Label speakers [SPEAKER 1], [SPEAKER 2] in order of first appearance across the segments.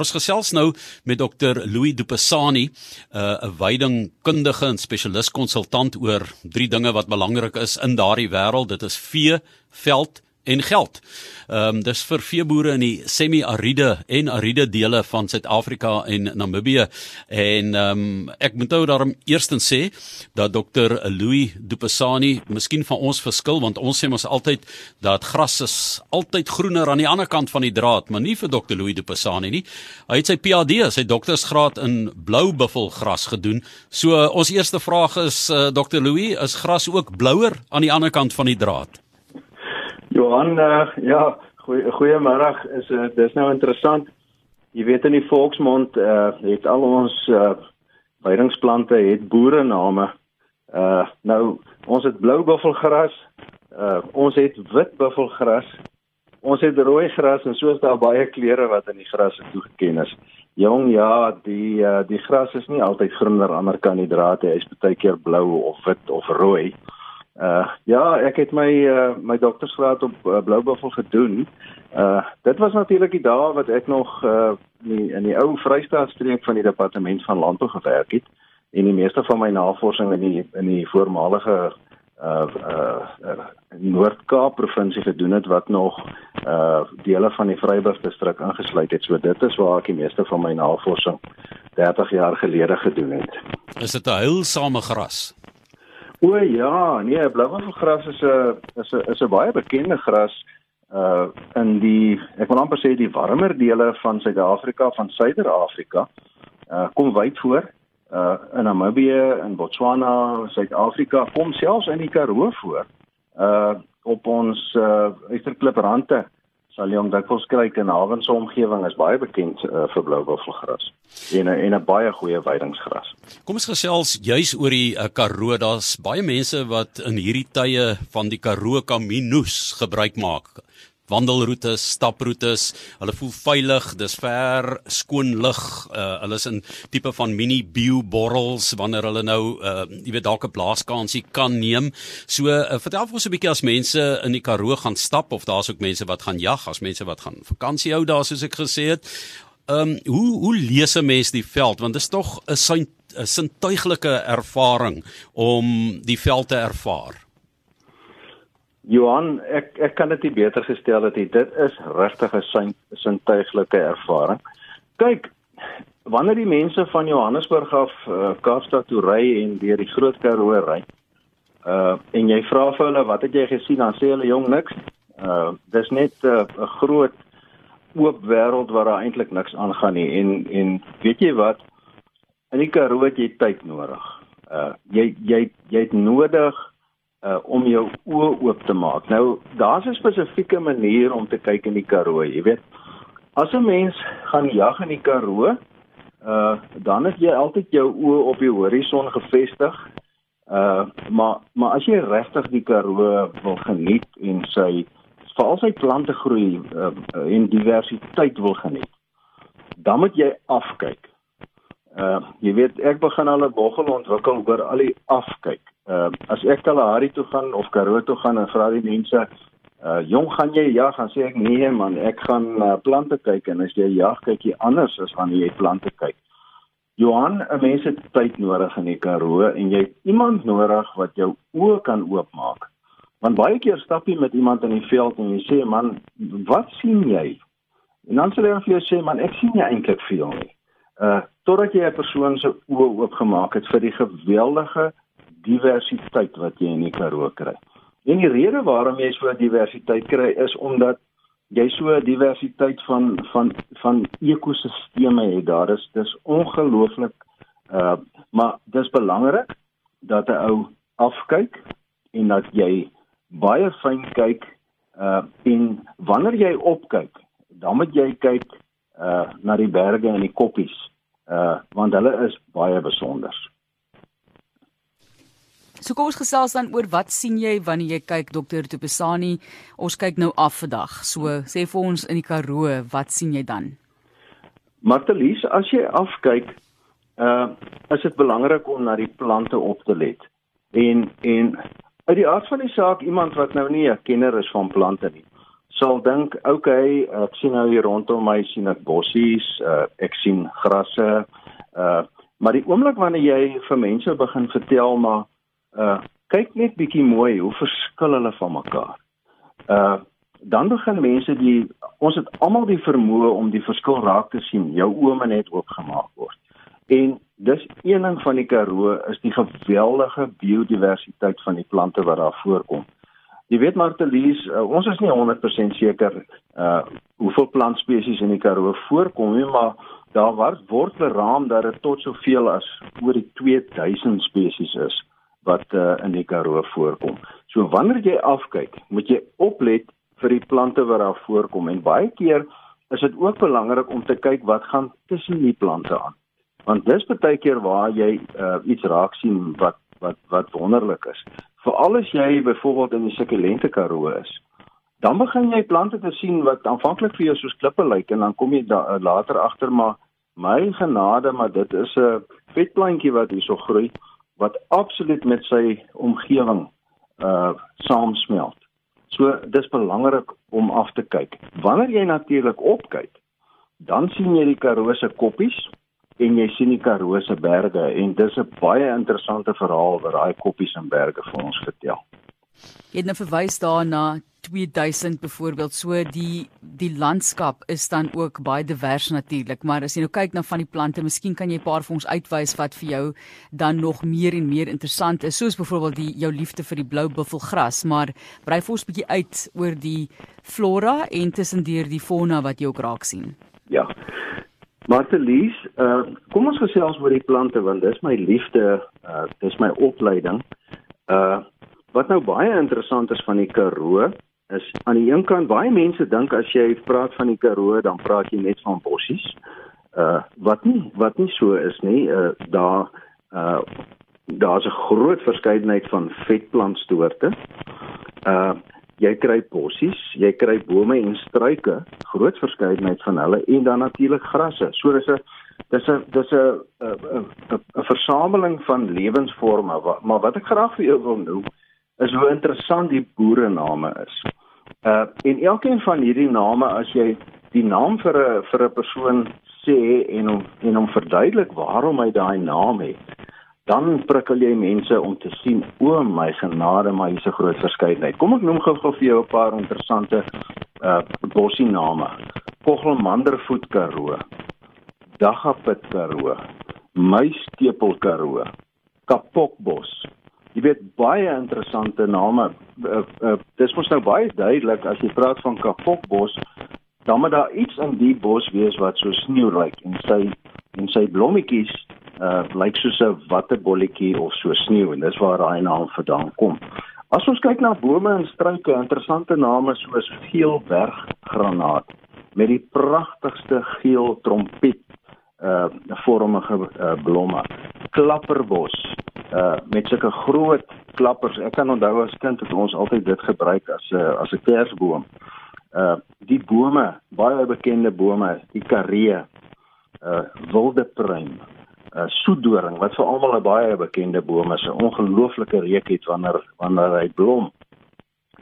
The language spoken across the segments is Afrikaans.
[SPEAKER 1] Ons gesels nou met Dr. Louis Dupassani, uh, 'n veidingkundige en spesialis konsultant oor drie dinge wat belangrik is in daardie wêreld. Dit is vee, veld en geld. Ehm um, dis vir veeboere in die semi-ariede en ariede dele van Suid-Afrika en Namibië en ehm um, ek moet nou daarom eerstens sê dat Dr Louis Dupassani miskien van ons verskil want ons sê mos altyd dat gras is altyd groener aan die ander kant van die draad, maar nie vir Dr Louis Dupassani nie. Hy het sy PhD, sy doktorsgraad in blou buffelgras gedoen. So uh, ons eerste vraag is uh, Dr Louis, is gras ook blouer aan die ander kant van die draad?
[SPEAKER 2] Johan, uh, ja, goeiemôre. Is uh, dis nou interessant. Jy weet in die volksmond uh, het al ons uh, weidingsplante het boere name. Uh nou ons het blou buffelgras, uh ons het wit buffelgras. Ons het rooi gras en soos daar baie kleure wat in die gras toegeken is. Jong, ja, die uh, die gras is nie altyd groener aan ander kant die draad nie. Hy's baie keer blou of wit of rooi. Uh ja, ek het my uh my doktorsgraad op uh, Bloubuffel gedoen. Uh dit was natuurlik die dae wat ek nog uh in die, in die ou Vrystaatstreek van die departement van landbou gewerk het en die meeste van my navorsing in die in die voormalige uh uh, uh Noord-Kaap provinsie gedoen het wat nog uh dele van die Vryburg distrik ingesluit het. So dit is waar ek die meeste van my navorsing 30 jaar gelede gedoen het.
[SPEAKER 1] Is dit 'n heilsame gras?
[SPEAKER 2] O ja, nee, blauwaffelgras is 'n is 'n is 'n baie bekende gras uh in die ek wil amper sê die warmer dele van Suid-Afrika, van Suider-Afrika. Uh kom wyd voor uh in Namibië, in Botswana, Suid-Afrika, kom selfs in die Karoo voor. Uh op ons uh Esterkliprande sal jy hom dikwels kry in Havens se omgewing is baie bekend uh, vir blouwaffelgras en en 'n baie goeie weidingsgras.
[SPEAKER 1] Kom ons gesels juis oor die uh, Karoo. Daar's baie mense wat in hierdie tye van die Karoo Kaminoes gebruik maak wandelroetes, staproetes. Hulle voel veilig, dis ver, skoon lug. Uh, hulle is in tipe van mini bio borrels wanneer hulle nou uh jy weet dalk 'n blaaskansie kan neem. So uh, vertel vir ons 'n bietjie as mense in die Karoo gaan stap of daar's ook mense wat gaan jag, as mense wat gaan vakansie hou daar soos ek gesê het. Ehm um, hoe hoe lees 'n mens die veld want dit is tog 'n 'n sintuiglike ervaring om die veld te ervaar.
[SPEAKER 2] Johan, ek ek kan dit nie beter gestel het nie. Dit is regtig 'n sintuiglike ervaring. Kyk, wanneer die mense van Johannesburg af uh, Kaapstad toe ry en deur die Groot Karoo ry, uh en jy vra vir hulle wat het jy gesien, dan sê hulle jong niks. Uh dis net 'n uh, groot oop wêreld waar daar eintlik niks aangaan nie en en weet jy wat? In die Karoo het jy tyd nodig. Uh jy jy jy het nodig uh om jou oë oop te maak. Nou daar's 'n spesifieke manier om te kyk in die Karoo, jy weet. As 'n mens gaan jag in die Karoo, uh dan is jy altyd jou oë op die horison gefestig. Uh maar maar as jy regtig die Karoo wil geniet en sy veral sy plante groei uh, en diversiteit wil geniet, dan moet jy afkyk. Uh jy weet ek begin al 'n boggel ontwikkel oor al die afkyk. Ehm uh, as ek Kalahari toe gaan of Karoo toe gaan en vra die mense, uh jong gaan jy jag? Dan sê ek nee man, ek gaan uh, plante kyk en as jy jag kyk jy anders as wanneer jy plante kyk. Johan, 'n mens het tyd nodig in die Karoo en jy het iemand nodig wat jou oë kan oopmaak. Want baie keer stap jy met iemand in die veld en jy sê man, wat sien jy? En dan sê hy vir jou sê man, ek sien nie eintlik veel nie. Uh totdat jy 'n persoon se oë oopgemaak het vir die geweldige diversiteit wat jy in die Karoo kry. En die rede waarom jy so 'n diversiteit kry is omdat jy so 'n diversiteit van van van ekosisteme het. Daar is dis ongelooflik uh maar dis belangrik dat 'n ou afkyk en dat jy baie fyn kyk uh en wanneer jy opkyk, dan moet jy kyk uh na die berge en die koppies uh want hulle is baie besonder.
[SPEAKER 3] So kom ons gesels dan oor wat sien jy wanneer jy kyk dokter Tupesani? Ons kyk nou af vandag. So sê vir ons in die Karoo, wat sien jy dan?
[SPEAKER 2] Martelies, as jy afkyk, uh is dit belangrik om na die plante op te let. En en uit die aard van die saak iemand wat nou nie 'n kenner is van plante nie, sal dink, "Oké, okay, ek sien nou hier rondom my sien ek bossies, uh, ek sien grasse." Uh maar die oomblik wanneer jy vir mense begin vertel maar uh kyk net bietjie mooi hoe verskil hulle van mekaar. Uh dan begin mense die ons het almal die vermoë om die verskil raak te sien. Jou oë net oopgemaak word. En dis een ding van die Karoo is die geweldige biodiversiteit van die plante wat daar voorkom. Jy weet Martelies, uh, ons is nie 100% seker uh hoeveel plantspesies in die Karoo voorkom nie, maar daar word word beraam dat dit tot soveel as oor die 2000 spesies is wat uh, in die Karoo voorkom. So wanneer jy afkyk, moet jy oplet vir die plante wat daar voorkom en baie keer is dit ook belangrik om te kyk wat gaan tussen die plante aan. Want dis baie keer waar jy uh, iets raak sien wat wat wat wonderlik is. Veral as jy byvoorbeeld in die sukulente Karoo is. Dan begin jy plante te sien wat aanvanklik vir jou soos klippe lyk en dan kom jy da, uh, later agter maar my genade maar dit is 'n vetplantjie wat hierso groei wat absoluut met sy omgewing uh saamsmelt. So dis belangrik om af te kyk. Wanneer jy natuurlik opkyk, dan sien jy die Karoo se koppies en jy sien die Karoo se berge en dis 'n baie interessante verhaal wat daai koppies en berge vir ons vertel.
[SPEAKER 3] Jy het nou verwys daarna 2000 byvoorbeeld. So die die landskap is dan ook baie divers natuurlik maar as jy nou kyk na van die plante miskien kan jy 'n paar vir ons uitwys wat vir jou dan nog meer en meer interessant is soos byvoorbeeld die jou liefde vir die blou buffelgras. Maar brei vir ons 'n bietjie uit oor die flora en tussendeur die fauna wat jy ook raak sien.
[SPEAKER 2] Ja. Martelies uh, kom ons gesels oor die plante want dis my liefde uh, dis my opleiding. Uh Wat nou baie interessant is van die Karoo is aan die een kant baie mense dink as jy praat van die Karoo dan praat jy net van bossies. Uh wat nie wat nie so is nie. Uh daar uh daar's 'n groot verskeidenheid van vetplantsoorte. Uh jy kry bossies, jy kry bome en struike, groot verskeidenheid van hulle en dan natuurlik grasse. So dis 'n dis 'n dis 'n 'n 'n versameling van lewensvorme, maar wat ek graag vir jou wil noem is hoe interessant die boere name is. Uh en elkeen van hierdie name as jy die naam vir 'n vir 'n persoon sê en hom en hom verduidelik waarom hy daai naam het, dan prikkel jy mense om te sien o my genade, maar hier's 'n groot verskeidenheid. Kom ek noem gou-gou vir jou 'n paar interessante uh bossie name. Kogelmandervoet Karoo. Daggapit Karoo. Muistepel Karoo. Kapokbos jy weet baie interessante name. Uh, uh, dis mos nou baie duidelik as jy praat van Kapokbos, dan moet daar iets in die bos wees wat so sneeu lyk en sy en sy blommetjies uh lyk soos 'n waterbolletjie of so sneeu en dis waar daai naam vandaan kom. As ons kyk na bome en struike, interessante name soos geelberggranaat met die pragtigste geel trompet uh vormige uh, blomme. Klapperbos uh met sulke groot klappers. Ek kan onthou as kind het ons altyd dit gebruik as 'n uh, as 'n kersboom. Uh die bome, baie bekende bome, die karee, uh wilde pruim, uh soedoring wat vir almal 'n baie bekende boom is, 'n ongelooflike reuk het wanneer wanneer hy blom.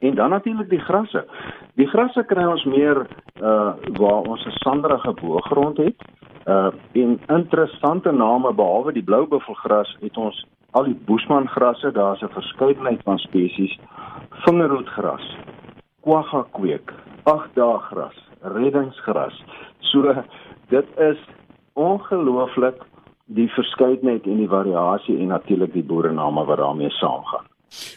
[SPEAKER 2] En dan natuurlik die grasse. Die grasse kry ons meer uh waar ons 'n sanderige boergrond het. Uh en interessante name behalwe die blou buffelgras het ons al die boesmangrasse, daar's 'n verskeidenheid van spesies, vingerhoedgras, kwagga kweek, agdaagras, reddingsgras. So dit is ongelooflik die verskeidenheid en die variasie en natuurlik die boerename wat daarmee saamgaan.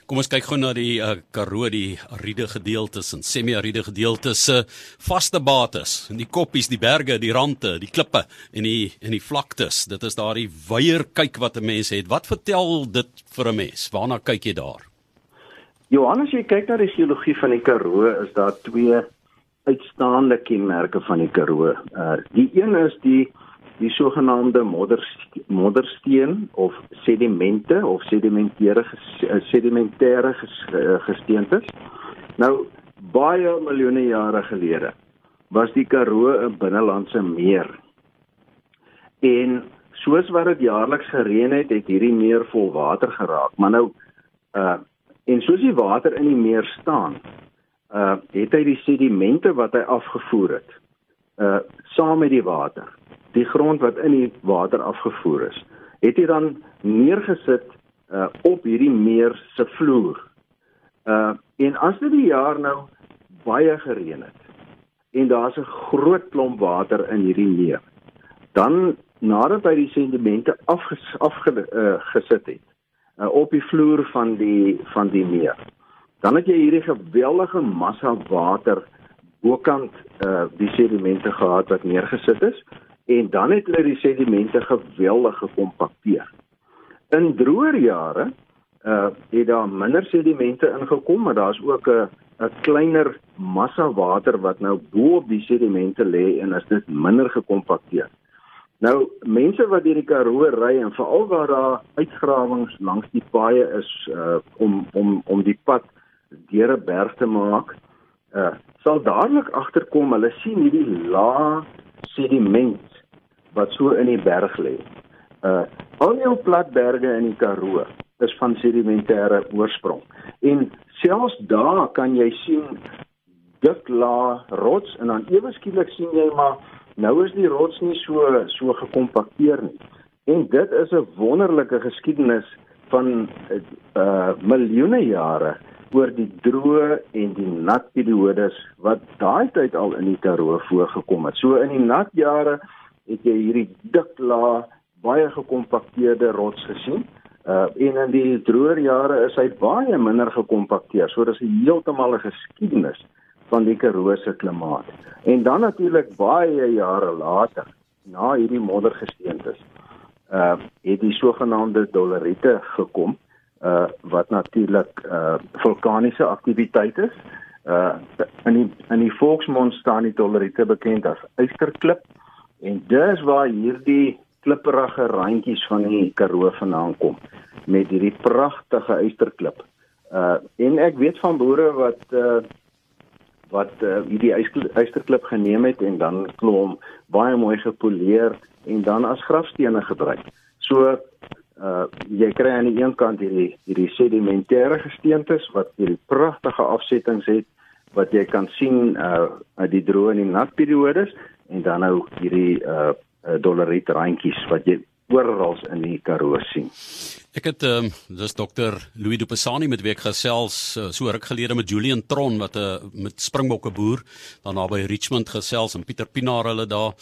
[SPEAKER 1] Kom ons kyk gou na die uh, Karoo, die ariede gedeeltes en semi-ariede gedeeltes se uh, vaste bates, en die koppies, die berge, die rande, die klippe en die en die vlaktes. Dit is daardie weier kyk wat 'n mens het. Wat vertel dit vir 'n mens? Waarna kyk jy daar?
[SPEAKER 2] Johannes, jy kyk na die geologie van die Karoo, is daar twee uitstaande kenmerke van die Karoo. Uh die een is die die sogenaamde modder moddersteen of sedimente of sedimentêre eh, sedimentêre eh, gesteentes. Nou baie miljoene jare gelede was die Karoo 'n binnelandse meer. En soos wat dit jaarliks gereën het, het hierdie meer vol water geraak. Maar nou uh en soos die water in die meer staan, uh het hy die sedimente wat hy afgevoer het uh saam met die water, die grond wat in die water afgevoer is, het hy dan neergesit uh op hierdie meer se vloer. Uh en as dit die jaar nou baie gereën het en daar's 'n groot klomp water in hierdie meer, dan nadat hy die sedimente afgesit afge, uh, gesit het uh, op die vloer van die van die meer dan het jy hierdie geweldige massa water bokant uh die sedimente gehad wat neergesit is en dan het hulle die sedimente geweldig gekompakteer. In droër jare uh het daar minder sedimente ingekom, maar daar's ook 'n 'n kleiner massa water wat nou bo op die sedimente lê en as dit minder gekompakteer. Nou mense wat deur die Karoo ry en veral waar daar uitgrawings langs die paaie is uh om om om die pad deur 'n berg te maak, uh sal dadelik agterkom hulle sien hierdie lae sediment wat so in die berg lê. Uh al die plat berge in die Karoo is van sedimentêre oorsprong. En selfs daar kan jy sien dik lae rots en dan ewe skielik sien jy maar nou is die rots nie so so gekompakteer nie. En dit is 'n wonderlike geskiedenis van uh miljoene jare oor die droë en die nat periodes wat daai tyd al in die Karoo voorgekom het. So in die nat jare het jy hierdie dik laag baie gekompakteerde rots gesien. Uh en in die droër jare is hy baie minder gekompakteer. So dis 'n heeltemal 'n geskiedenis van die Karoo se klimaat. En dan natuurlik baie jare later, na hierdie moddergesteentes, uh het die sogenaamde doleriete gekom uh wat natuurlik uh vulkaniese aktiwiteit is. Uh in die in die volksmond staan die doleriete bekend as ysterklip en dis waar hierdie klipperige randjies van die Karoo vandaan kom met hierdie pragtige ysterklip. Uh en ek weet van boere wat uh wat uh, hierdie ysterklip geneem het en dan klom baie mooi gepoleer en dan as grafstene gebruik. So uh jy kry aan die een kant hierdie hierdie sedimentêre gesteentes wat hierdie pragtige afsettings het wat jy kan sien uh die droë en die nat periodes en dan nou hierdie uh, uh doleriet randjies wat jy oral in die Karoo sien.
[SPEAKER 1] Ek het ehm um, dis dokter Louis Du Passani met wie ek gesels uh, so ruk gelede met Julian Tron wat 'n uh, met springbokke boer daar naby Richmond gesels en Pieter Pinaar hulle daar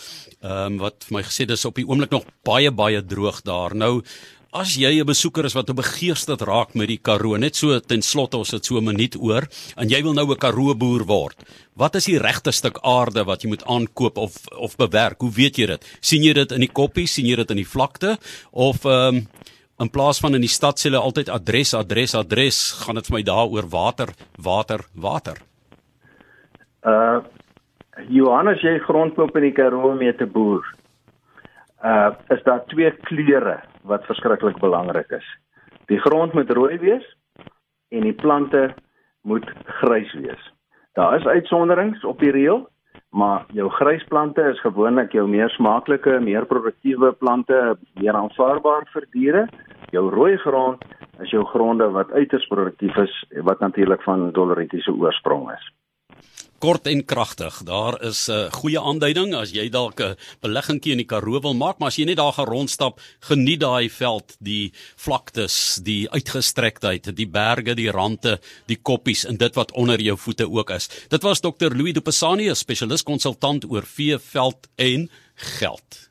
[SPEAKER 1] ehm um, wat vir my gesê dis op die oomblik nog baie baie droog daar. Nou As jy 'n besoeker is wat begeesterd raak met die Karoo, net so ten slotte ons het so 'n minuut oor en jy wil nou 'n Karoo boer word. Wat is die regte stuk aarde wat jy moet aankoop of of bewerk? Hoe weet jy dit? sien jy dit in die koppie, sien jy dit in die vlakte of ehm um, in plaas van in die stad sê hulle altyd adres, adres, adres, gaan dit vir my daaroor water, water, water.
[SPEAKER 2] Uh Johannes, jy grondkoop in die Karoo mee te boer. Uh is daar twee kleure wat verskriklik belangrik is. Die grond moet rooi wees en die plante moet grys wees. Daar is uitsonderings op die reël, maar jou grys plante is gewoonlik jou meer smaaklike, meer produktiewe plante, meer aanvaarbaar vir diere. Jou rooi grond is jou gronde wat uiters produktief is wat natuurlik van doloritiese oorsprong is
[SPEAKER 1] kort en kragtig. Daar is 'n uh, goeie aanduiding as jy dalk 'n beleggingkie in die Karoo wil maak, maar as jy net daar gaan rondstap, geniet daai veld, die vlaktes, die uitgestrektheid, die berge, die rande, die koppies en dit wat onder jou voete ook is. Dit was Dr. Louis Du Passani, 'n spesialis konsultant oor vee, veld en geld.